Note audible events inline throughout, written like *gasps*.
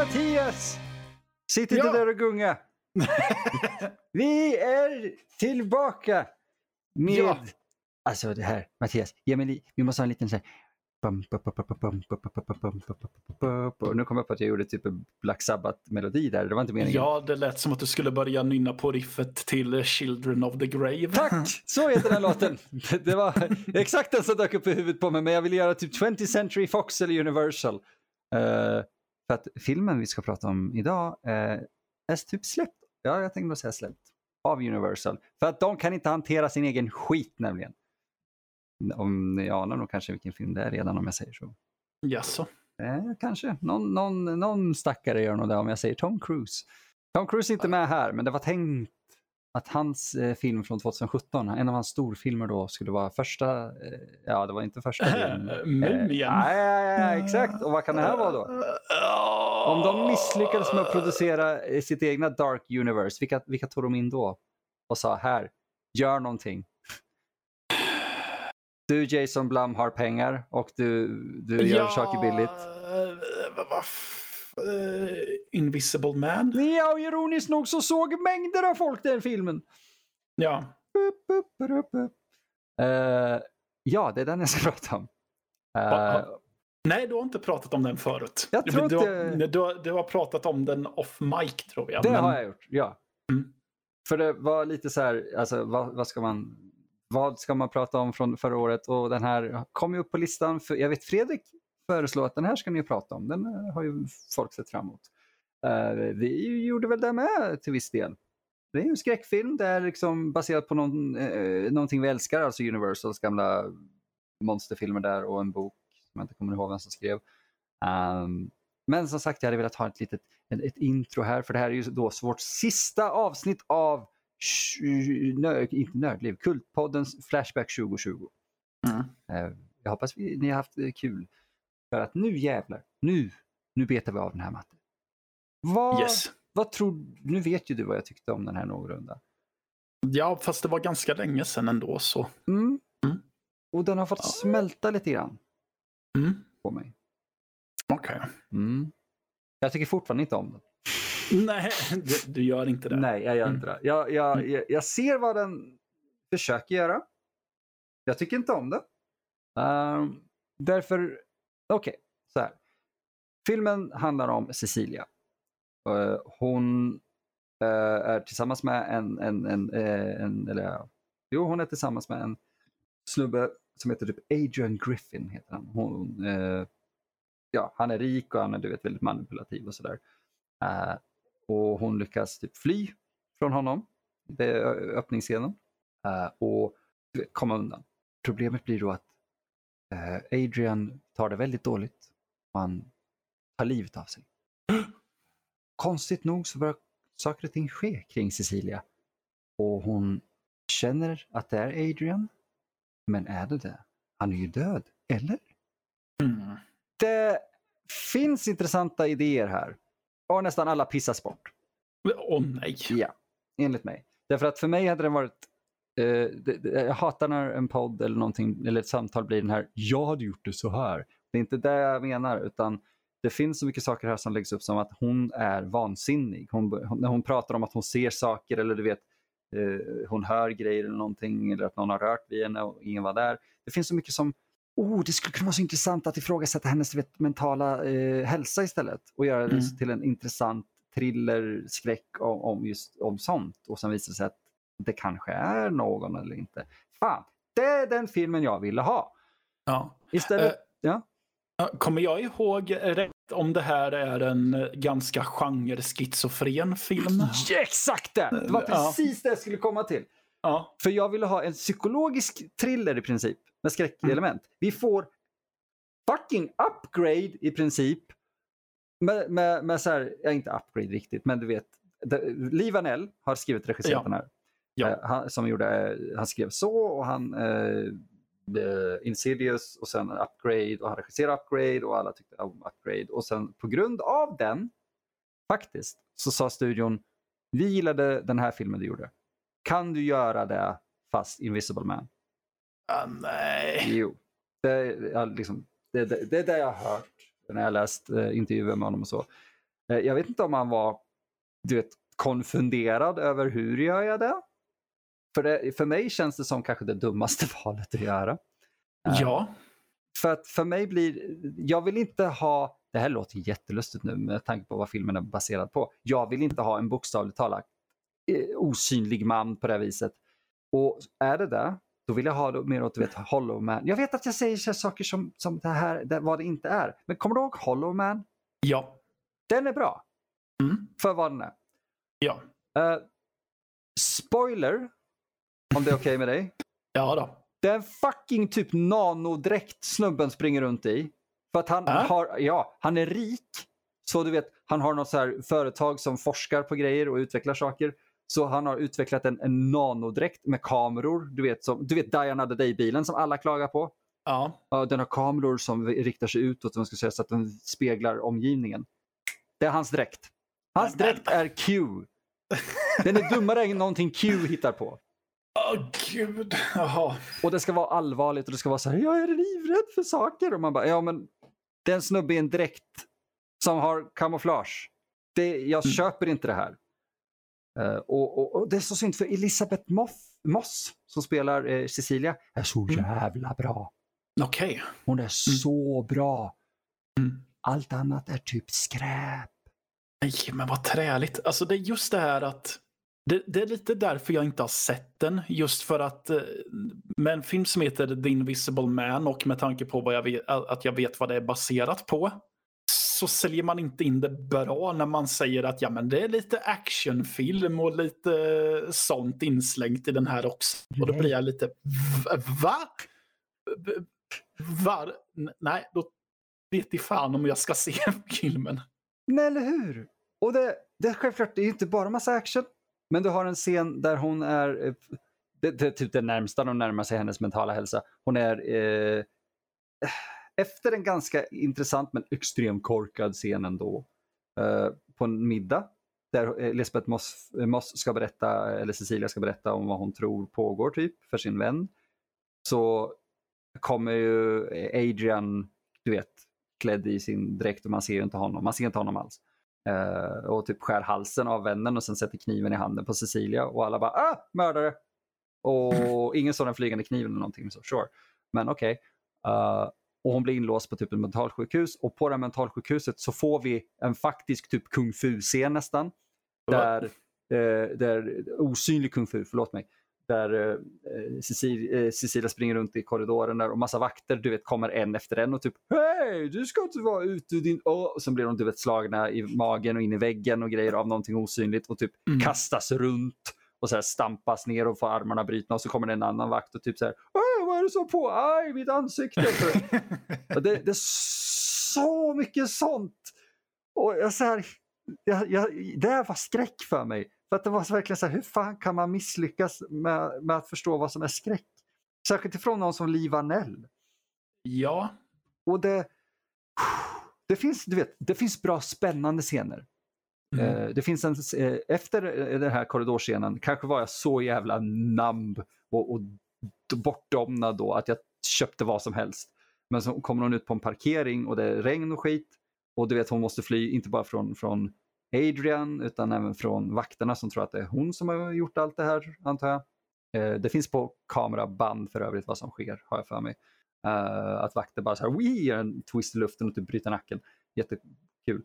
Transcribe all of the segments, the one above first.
Mattias! Sitt inte ja. där och gunga. vi är tillbaka med... Ja. Alltså det här, Mattias, ge mig vi måste ha en liten så här... Nu kom jag på att jag gjorde typ en Black Sabbath-melodi där. Det var inte meningen. Ja, det lät som att du skulle börja nynna på riffet till Children of the Grave. Tack! Så heter den låten. Det var exakt den som dök upp i huvudet på mig, men jag ville göra typ 20th Century Fox eller Universal. Uh, för att filmen vi ska prata om idag uh, är typ släppt, ja jag tänkte nog säga släppt, av Universal. För att de kan inte hantera sin egen skit nämligen. Om ni anar nog kanske vilken film det är redan om jag säger så. Jaså? Eh, kanske. Någon, någon, någon stackare gör nog det om jag säger Tom Cruise. Tom Cruise är inte med här, men det var tänkt att hans eh, film från 2017, en av hans storfilmer då, skulle vara första, eh, ja det var inte första delen. Äh, Mumien. Eh, ja, ja, ja, exakt. Och vad kan det här vara då? Om de misslyckades med att producera eh, sitt egna Dark Universe, vilka, vilka tog de in då? Och sa här, gör någonting. Du Jason Blum har pengar och du, du gör saker billigt. eh, vad- eh, Invisible Man? Ja, och ironiskt nog så såg mängder av folk den filmen. Ja. Eh, ja, det är den jag ska *laughs* prata om. Va- Nej, du har inte pratat om den förut. Jag tror du, har, du, har, du har pratat om den off mic tror jag. det men- har jag gjort, ja. Mm. För det var lite så här, alltså vad, vad ska man vad ska man prata om från förra året? Och den här kom ju upp på listan. För, jag vet Fredrik föreslår att den här ska ni prata om. Den eh, har ju folk sett fram emot. Eh, vi gjorde väl det med till viss del. Det är ju en skräckfilm. Det är liksom baserat på någon, eh, någonting vi älskar, alltså Universals gamla monsterfilmer där och en bok som jag inte kommer ihåg vem som skrev. Ehm, men som sagt, jag hade velat ha ett litet ett, ett intro här, för det här är ju då vårt sista avsnitt av nö, inte Nördliv, Kultpoddens Flashback 2020. Mm. Eh, jag hoppas vi, ni har haft kul. För att nu jävlar, nu, nu betar vi av den här matten. Vad, Yes. vad tror Nu vet ju du vad jag tyckte om den här någorlunda. Ja, fast det var ganska länge sedan ändå så. Mm. Mm. Och den har fått Ja. smälta lite grann Mm. på mig. Okej. Mm. Jag tycker fortfarande inte om den. *laughs* Nej, du, du gör inte det. Nej, jag gör Mm. inte det. Jag, jag, Mm. jag, jag ser vad den försöker göra. Jag tycker inte om det. Ehm, därför, okej, så här. Filmen handlar om Cecilia. Eh, hon eh, är tillsammans med en, en, en, eh, en eller jo hon är tillsammans med en snubbe som heter typ Adrian Griffin. Heter han. Hon, eh, ja, han är rik och han är du vet, väldigt manipulativ och sådär. Eh, och hon lyckas typ fly från honom. Det är öppningsscenen. Eh, och vet, komma undan. Problemet blir då att Adrian tar det väldigt dåligt. Han tar livet av sig. *gasps* Konstigt nog så börjar saker och ting ske kring Cecilia. Och hon känner att det är Adrian. Men är det det? Han är ju död, eller? Mm. Det finns intressanta idéer här. Och nästan alla pissas bort. Åh nej. Ja, enligt mig. Därför att för mig hade det varit eh, jag hatar när en podd eller någonting eller ett samtal blir den här jag hade gjort det så här. Det är inte det jag menar utan det finns så mycket saker här som läggs upp som att hon är vansinnig. Hon, hon, när hon pratar om att hon ser saker eller du vet eh, hon hör grejer eller någonting eller att någon har rört vid henne och ingen var där. Det finns så mycket som Oh, det skulle kunna vara så intressant att ifrågasätta hennes vet, mentala eh, hälsa istället och göra det Mm. till en intressant thriller, skräck om, om just om sånt. Och sen visar det sig att det kanske är någon eller inte. Fan, det är den filmen jag ville ha. Ja. Istället, Eh, ja. Kommer jag ihåg rätt om det här är en ganska genre-schizofren film? Ja, exakt det! Det var precis det jag skulle komma till. Ja. För jag ville ha en psykologisk thriller i princip med skräckelement. Vi får fucking upgrade i princip. Med, med, med så här, ja, inte upgrade riktigt, men du vet. Lee Vanell har skrivit regisserat Ja. den här. Ja. Eh, han, som gjorde, eh, han skrev så och han eh, Insidious och sen Upgrade och han regisserade Upgrade och alla tyckte om Upgrade. Och sen på grund av den, faktiskt, så sa studion vi gillade den här filmen du gjorde. Kan du göra det fast Invisible Man? Ah, nej. Jo. Det, är- liksom, det, det, det är det jag har hört när jag läst eh, intervjuer med honom och så. Eh, Jag vet inte om han var du vet, konfunderad över hur gör jag det? För, det, för mig känns det som kanske det dummaste *laughs* valet att göra. Ja. För att för mig blir, jag vill inte ha, det här låter jättelustigt nu med tanke på vad filmen är baserad på. Jag vill inte ha en bokstavligt talat eh, osynlig man på det här viset. Och är det det, då vill jag ha det mer åt du vet, Hollow Man. Jag vet att jag säger saker som, som det här, det, vad det inte är. Men kommer du ihåg Hollow Man? Ja. Den är bra. Mm. För vad den är. Ja. Eh, spoiler, om det är okej med dig. Ja då. Det är en fucking typ nanodräkt snubben springer runt i. För att han, Äh? har, ja, han är rik. Så du vet, han har något så här företag som forskar på grejer och utvecklar saker. Så han har utvecklat en, en nanodräkt med kameror. Du vet, som, du vet Diana the Day-bilen som alla klagar på. Ja. Den har kameror som riktar sig utåt man ska säga, så att den speglar omgivningen. Det är hans dräkt. Hans dräkt är Q. Den är dummare än någonting Q hittar på. Åh gud. Jaha. Och det ska vara allvarligt och det ska vara så här, jag är livrädd för saker. Och man bara, ja men det är en snubbe i en dräkt som har kamouflage. Det, jag Mm. köper inte det här. Eh, och, och, och det är så synd för Elisabeth Moff, Moss som spelar eh, Cecilia är så Mm. jävla bra. Okej. Hon är så bra. Mm. Allt annat är typ skräp. Nej, men vad träligt. Alltså det är just det här att det, det är lite därför jag inte har sett den. Just för att eh, med en film som heter The Invisible Man och med tanke på vad jag vet, att jag vet vad det är baserat på så säljer man inte in det bra när man säger att ja, men det är lite actionfilm och lite sånt inslängt i den här också. Och då blir jag lite "V- va? Var? Nej, då vet i fan om jag ska *laughs* se filmen. Nej, eller hur? Och det, det är självklart, det är ju inte bara massa action. Men du har en scen där hon är, eh, det, det är typ det närmsta de närmar sig hennes mentala hälsa. Hon är eh, efter en ganska intressant men extremt korkad scen ändå. Eh, på en middag där eh, Elisabeth Moss, eh, Moss ska berätta, eller Cecilia ska berätta om vad hon tror pågår typ för sin vän. Så kommer ju Adrian, du vet, klädd i sin dräkt och man ser ju inte honom. Man ser inte honom alls. Eh, och typ skär halsen av vännen och sen sätter kniven i handen på Cecilia och alla bara ah, mördare! Och *laughs* ingen såg den flygande kniven eller någonting så sure. Men okej. Eh, och hon blir inlåst på typ ett mentalsjukhus och på det här mentalsjukhuset så får vi en faktisk typ kung fu-scen nästan. Där, eh, där osynlig kung fu, förlåt mig. Där eh, Cecilia, eh, Cecilia springer runt i korridoren där och massa vakter du vet kommer en efter en och typ Hej, du ska inte vara ute din... Och sen blir de du vet, slagna i magen och in i väggen och grejer av någonting osynligt och typ Mm. kastas runt och så här stampas ner och får armarna brutna och så kommer det en annan vakt och typ så här "Åh, vad är det som på? Aj, mitt ansikte! *laughs* det, det är så mycket sånt! Och jag, så här, jag, jag, det här var skräck för mig. För att det var så verkligen så här, hur fan kan man misslyckas med, med att förstå vad som är skräck? Särskilt ifrån någon som Liv Anell. ja. Och det, det, finns, du vet, det finns bra spännande scener. Mm. Eh, det finns en, eh, efter eh, den här korridorscenen kanske var jag så jävla namb och, och bortdomnad då att jag köpte vad som helst. Men så kommer hon ut på en parkering och det är regn och skit. Och du vet hon måste fly inte bara från, från Adrian utan även från vakterna som tror att det är hon som har gjort allt det här antar jag. Eh, det finns på kameraband för övrigt vad som sker har jag för mig. Eh, att vakter bara så här, Wii! gör en twist i luften och typ bryter nacken. Jättekul.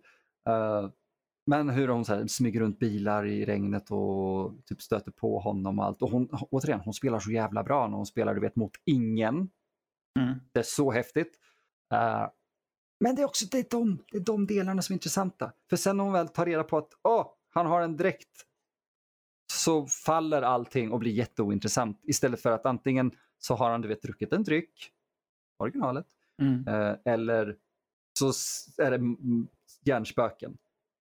Eh, men hur hon så här, smyger runt bilar i regnet och typ stöter på honom och allt. Och hon, återigen, hon spelar så jävla bra när hon spelar du vet, mot ingen. Mm. Det är så häftigt. Eh, men det är också det är de, det är de delarna som är intressanta. För sen när hon väl tar reda på att åh, han har en dräkt så faller allting och blir jätteointressant. Istället för att antingen så har han du vet, druckit en dryck, originalet, Mm. Eh, eller så är det hjärnspöken.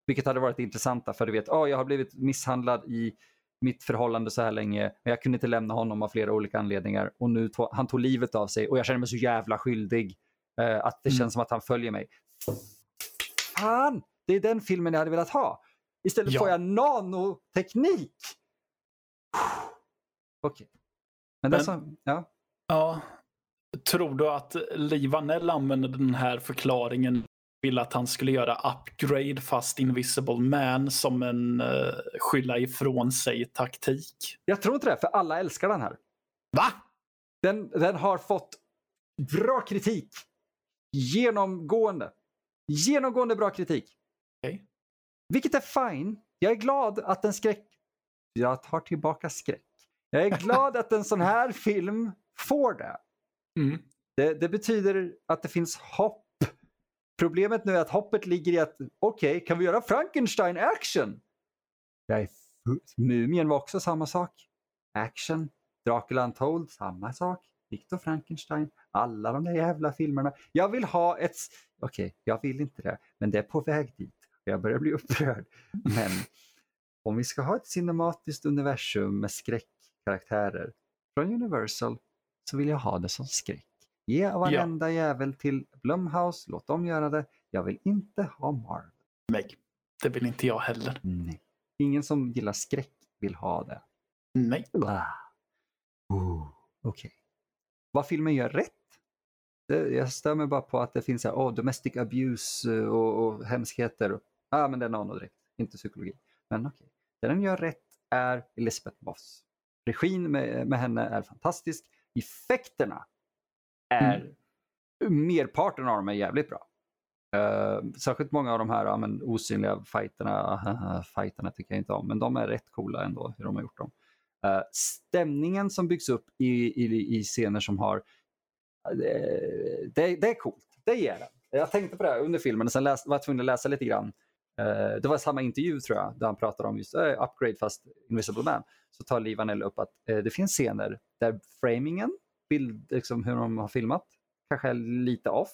Vilket hade varit intressanta för du vet, oh, jag har blivit misshandlad i mitt förhållande så här länge men jag kunde inte lämna honom av flera olika anledningar och nu tog, han tog livet av sig och jag känner mig så jävla skyldig eh, att det Mm. känns som att han följer mig. Fan! Det är den filmen jag hade velat ha. Istället Ja. får jag nanoteknik. Okej. Men, det är Men- som, ja. Ja. Tror du att Liv Anell använder den här förklaringen ville att han skulle göra upgrade fast Invisible Man som en uh, skylla ifrån sig taktik. Jag tror inte det, för alla älskar den här. Va? Den, den har fått bra kritik. Genomgående. Genomgående bra kritik. Okay. Vilket är fine. Jag är glad att en skräck... Jag tar tillbaka skräck. Jag är glad att en sån här *laughs* film får det. Mm. det. Det betyder att det finns hopp. Problemet nu är att hoppet ligger i att okej, okay, kan vi göra Frankenstein action? Jag är Mumien var också samma sak. Action. Dracula Untold, samma sak. Victor Frankenstein, alla de där jävla filmerna. Jag vill ha ett... Okej, okay, jag vill inte det, men det är på väg dit. Jag börjar bli upprörd. Men om vi ska ha ett cinematiskt universum med skräckkaraktärer från Universal så vill jag ha det som skräck. Ge varenda ja. jävel till Blumhouse, låt dem göra det. Jag vill inte ha Marvel. Nej, det vill inte jag heller. Nej. Ingen som gillar skräck vill ha det. Nej. Ah. Okej. Okay. Vad filmen gör rätt? Det, jag stör mig bara på att det finns här, oh, domestic abuse eh, och, och hemskheter. Ja, ah, men det är nanodräkt, inte psykologi. Men okej. Okay. Det den gör rätt är Elizabeth Moss. Regin med, med henne är fantastisk. Effekterna är, mm. merparten av dem är jävligt bra. Uh, särskilt många av de här ja, men, osynliga fighterna, *laughs* fighterna tycker jag inte om, men de är rätt coola ändå hur de har gjort dem. Uh, stämningen som byggs upp i, i, i scener som har, uh, det, det, är coolt, det ger den. Jag tänkte på det under filmen och sen läs, var jag tvungen att läsa lite grann. Uh, det var samma intervju tror jag, där han pratade om just upgrade fast Invisible Man. Så tar Lee Vanell upp att det finns scener där framingen, bild, liksom hur de har filmat, kanske är lite off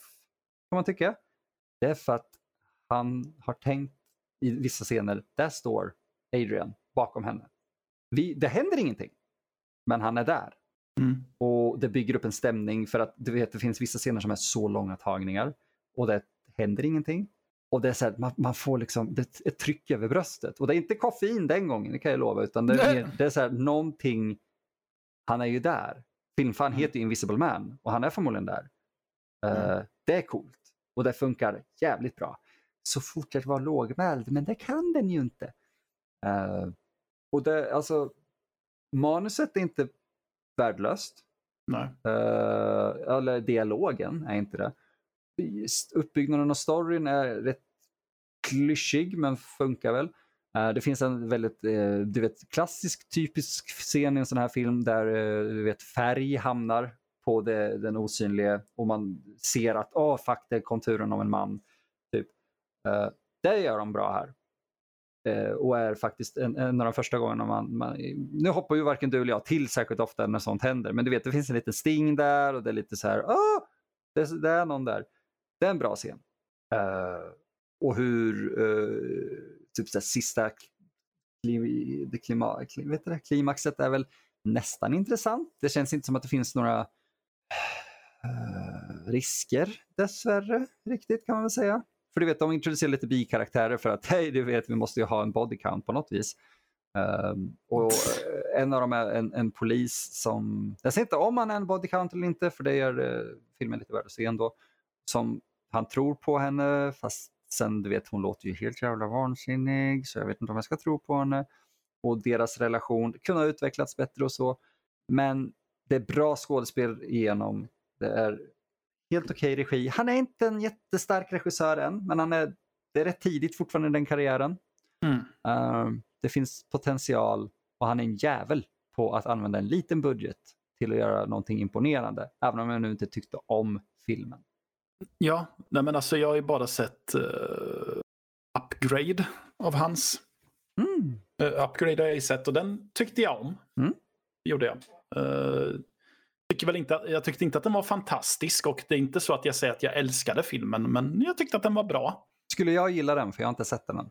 kan man tycka. Det är för att han har tänkt i vissa scener, där står Adrian bakom henne. Vi, det händer ingenting, men han är där. Mm. Och det bygger upp en stämning för att du vet, det finns vissa scener som är så långa tagningar och det händer ingenting. Och det är så här, man, man, får liksom det, ett tryck över bröstet. Och det är inte koffein den gången, det kan jag lova, utan det är, det är så här, någonting, han är ju där. Filmfan mm. heter ju Invisible Man och han är förmodligen där. Mm. Uh, det är coolt och det funkar jävligt bra. Så fortsätt vara lågmäld, men det kan den ju inte. Uh, och det, alltså, manuset är inte värdelöst. Nej. Uh, eller dialogen är inte det. Uppbyggnaden av storyn är rätt klyschig men funkar väl. Uh, det finns en väldigt uh, du vet, klassisk typisk scen i en sån här film där du vet, färg hamnar på det, den osynliga och man ser att oh, fuck, det är konturen av en man. Typ. Det gör de bra här. Eh, och är faktiskt en, en, av de första gångerna man, man, Nu hoppar ju varken du eller jag till särskilt ofta när sånt händer, men du vet det finns en liten sting där och det är lite så här, oh, det, det är någon där. Det är en bra scen. Uh, och hur eh, typ så här, sista det klima, vet det, klimaxet är väl nästan intressant. Det känns inte som att det finns några uh, risker dessvärre riktigt kan man väl säga. För du vet, de introducerar lite bikaraktärer för att hej, du vet, vi måste ju ha en body count på något vis. Um, och eh, en av dem är en, en, polis som, jag säger inte om han är en body count eller inte, för det gör uh, filmen lite värd att se ändå. Som han tror på henne, fast sen du vet, hon låter ju helt jävla vansinnig, så jag vet inte om jag ska tro på henne. Och deras relation kunde ha utvecklats bättre och så. Men det är bra skådespel igenom. Det är helt okej okay regi. Han är inte en jättestark regissör än, men han är, det är rätt tidigt fortfarande i den karriären. Mm. Uh, det finns potential och han är en jävel på att använda en liten budget till att göra någonting imponerande. Även om jag nu inte tyckte om filmen. Ja, nej men alltså jag har ju bara sett uh, Upgrade av hans. Mm. Uh, upgrade har jag ju sett och den tyckte jag om. Mm. gjorde jag. Uh, tycker väl inte, jag tyckte inte att den var fantastisk och det är inte så att jag säger att jag älskade filmen, men jag tyckte att den var bra. Skulle jag gilla den? För jag har inte sett den än.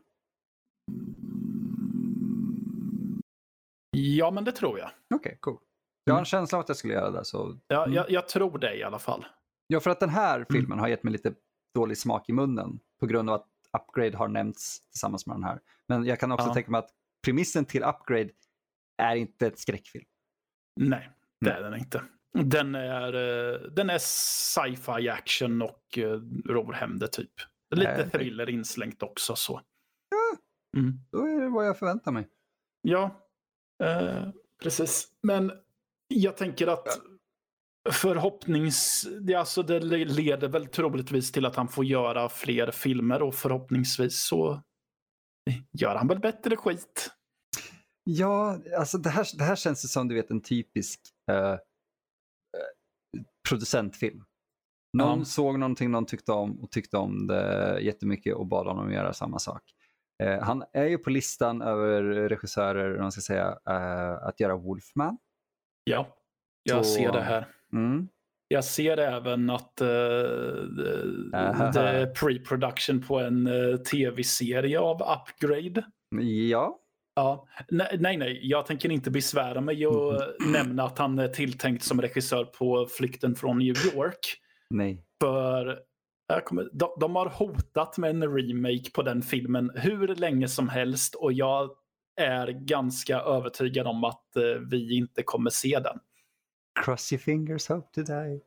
Ja, men det tror jag. Okej, okay, cool. Jag har en mm. känsla av att jag skulle göra det. Så... Ja, mm. jag, jag, tror det i alla fall. Ja, för att den här mm. filmen har gett mig lite dålig smak i munnen på grund av att Upgrade har nämnts tillsammans med den här. Men jag kan också ja. tänka mig att premissen till Upgrade är inte ett skräckfilm. Nej, det är den inte. Den är, eh, den är sci-fi action och uh, ror hem det typ. Lite Nej. thriller inslängt också. så. Ja. Mm. Då är det vad jag förväntar mig. Ja, eh, precis. Men jag tänker att förhoppnings... Det, alltså det le- leder väl troligtvis till att han får göra fler filmer och förhoppningsvis så gör han väl bättre skit. Ja, alltså det här, det här känns som du vet en typisk eh, eh, producentfilm. Någon Ja. såg någonting någon tyckte om och tyckte om det jättemycket och bad honom göra samma sak. Eh, han är ju på listan över regissörer, om man ska säga, eh, att göra Wolfman. Ja, jag Så- ser det här. Mm. Jag ser även att uh, det är pre-production på en eh, tv-serie av Upgrade. Ja, Ja, nej, nej, jag tänker inte besvära mig och nämna att han är tilltänkt som regissör på Flykten från New York. nej. För kommer, de, de har hotat med en remake på den filmen hur länge som helst och jag är ganska övertygad om att eh, vi inte kommer se den. Cross your fingers, hope to die.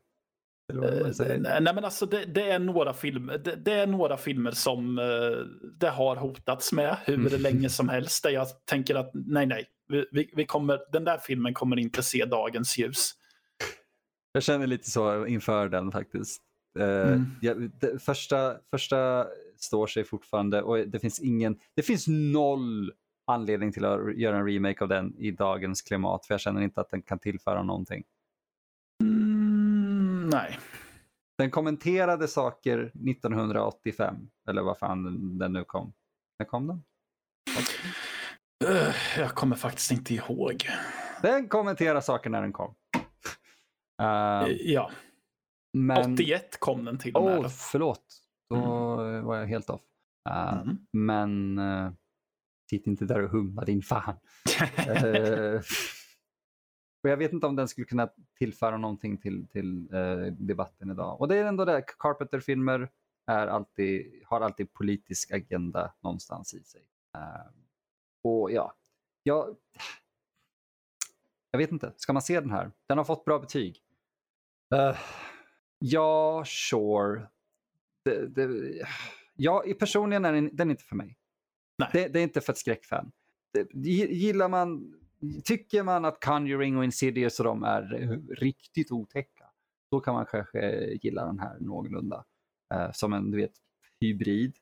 Nej, nej, men alltså det, det, är några filmer, det, det är några filmer som eh, det har hotats med hur Mm. länge som helst. Där jag tänker att nej, nej, vi, vi, vi kommer, den där filmen kommer inte se dagens ljus. Jag känner lite så inför den faktiskt. Eh, Mm. jag, det, första, första står sig fortfarande och det finns ingen, det finns noll anledning till att göra en remake av den i dagens klimat för jag känner inte att den kan tillföra någonting. Mm, nej. Den kommenterade saker 1985 eller vad fan den, nu kom. När kom den? Eh, jag kommer faktiskt inte ihåg. Den kommenterade saker när den kom. Eh, ja, men... 81 kom den till och med. Åh, förlåt. Då var jag helt off. Eh, Mm. Men uh, sitt inte där och humma din fan. *laughs* Eh, och jag vet inte om den skulle kunna tillföra någonting till, till eh, debatten idag. Och det är ändå det, Carpenter-filmer är alltid, har alltid politisk agenda någonstans i sig. Eh, och ja, jag, jag vet inte, ska man se den här? Den har fått bra betyg. Eh, ja, sure. Det, det, ja, personligen är den, den är inte för mig. Nej. Det, det är inte för ett skräckfan. Gillar man, tycker man att Conjuring och Insidious och de är riktigt otäcka, då kan man kanske gilla den här någorlunda. Eh, som en du vet, hybrid.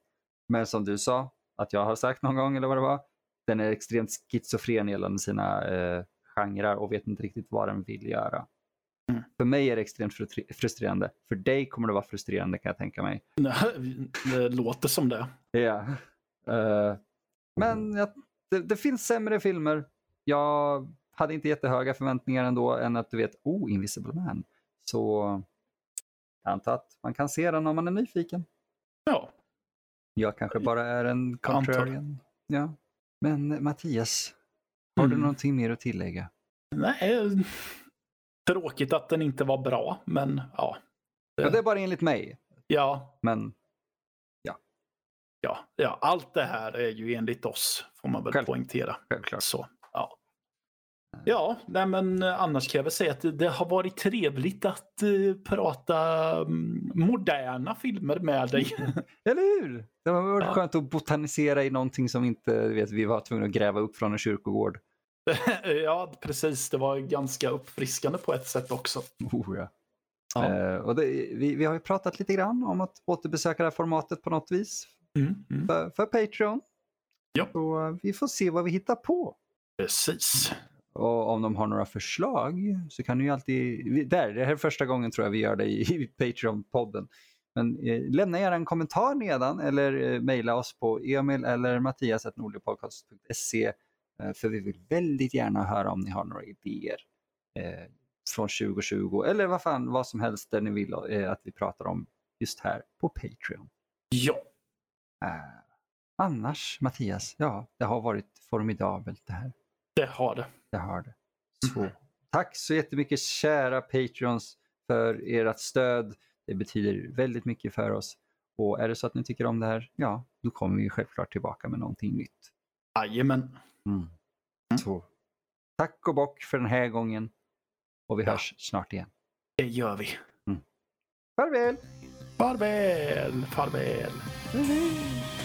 Men som du sa, att jag har sagt någon gång eller vad det var, den är extremt schizofren gällande sina eh, genrer och vet inte riktigt vad den vill göra. Mm. För mig är det extremt frustrerande. För dig kommer det vara frustrerande kan jag tänka mig. Nej, *laughs* det låter som det. Ja. Eh, men jag, det, det finns sämre filmer. Jag hade inte jättehöga förväntningar ändå än att du vet, oh, Invisible Man. Så jag antar att man kan se den om man är nyfiken. Ja, Jag kanske bara är en contrarian. Ja. Men Mattias, har du Mm. någonting mer att tillägga? nej. Tråkigt att den inte var bra, men ja. Ja, det är bara enligt mig. Ja, Men ja, ja, allt det här är ju enligt oss, får man väl Själv- poängtera. självklart. Så, ja. Nej, men eh, annars kan jag väl säga att det, har varit trevligt att eh, prata mm, moderna filmer med dig. *laughs* Eller hur? Det har varit Ja. skönt att botanisera i någonting som inte vet, vi var tvungna att gräva upp från en kyrkogård. *laughs* ja, precis. Det var ganska uppfriskande på ett sätt också. Oh, ja. Ja. Eh, och det, vi, vi har ju pratat lite grann om att återbesöka det här formatet på något vis Mm, mm. för, för Patreon. Ja. Så vi får se vad vi hittar på. Precis. Och om de har några förslag så kan ni ju alltid, där, det här är första gången tror jag vi gör det i, i Patreon-podden. Men eh, lämna gärna en kommentar nedan eller eh, mejla oss på emil eller mattias.nordligpodcast.se eh, för vi vill väldigt gärna höra om ni har några idéer eh, från 2020 eller vad fan, vad som helst där ni vill eh, att vi pratar om just här på Patreon. Ja, Eh, annars, Mattias, ja, det har varit formidabelt det här. Det har det. Det har det. Så, tack så jättemycket kära Patreons för ert stöd. Det betyder väldigt mycket för oss. Och är det så att ni tycker om det här, ja, då kommer vi självklart tillbaka med någonting nytt. Jajamän. Mm. Så, tack och bock för den här gången. Och vi Ja. hörs snart igen. Det gör vi. Farväl! Farväl, farväl. Woho!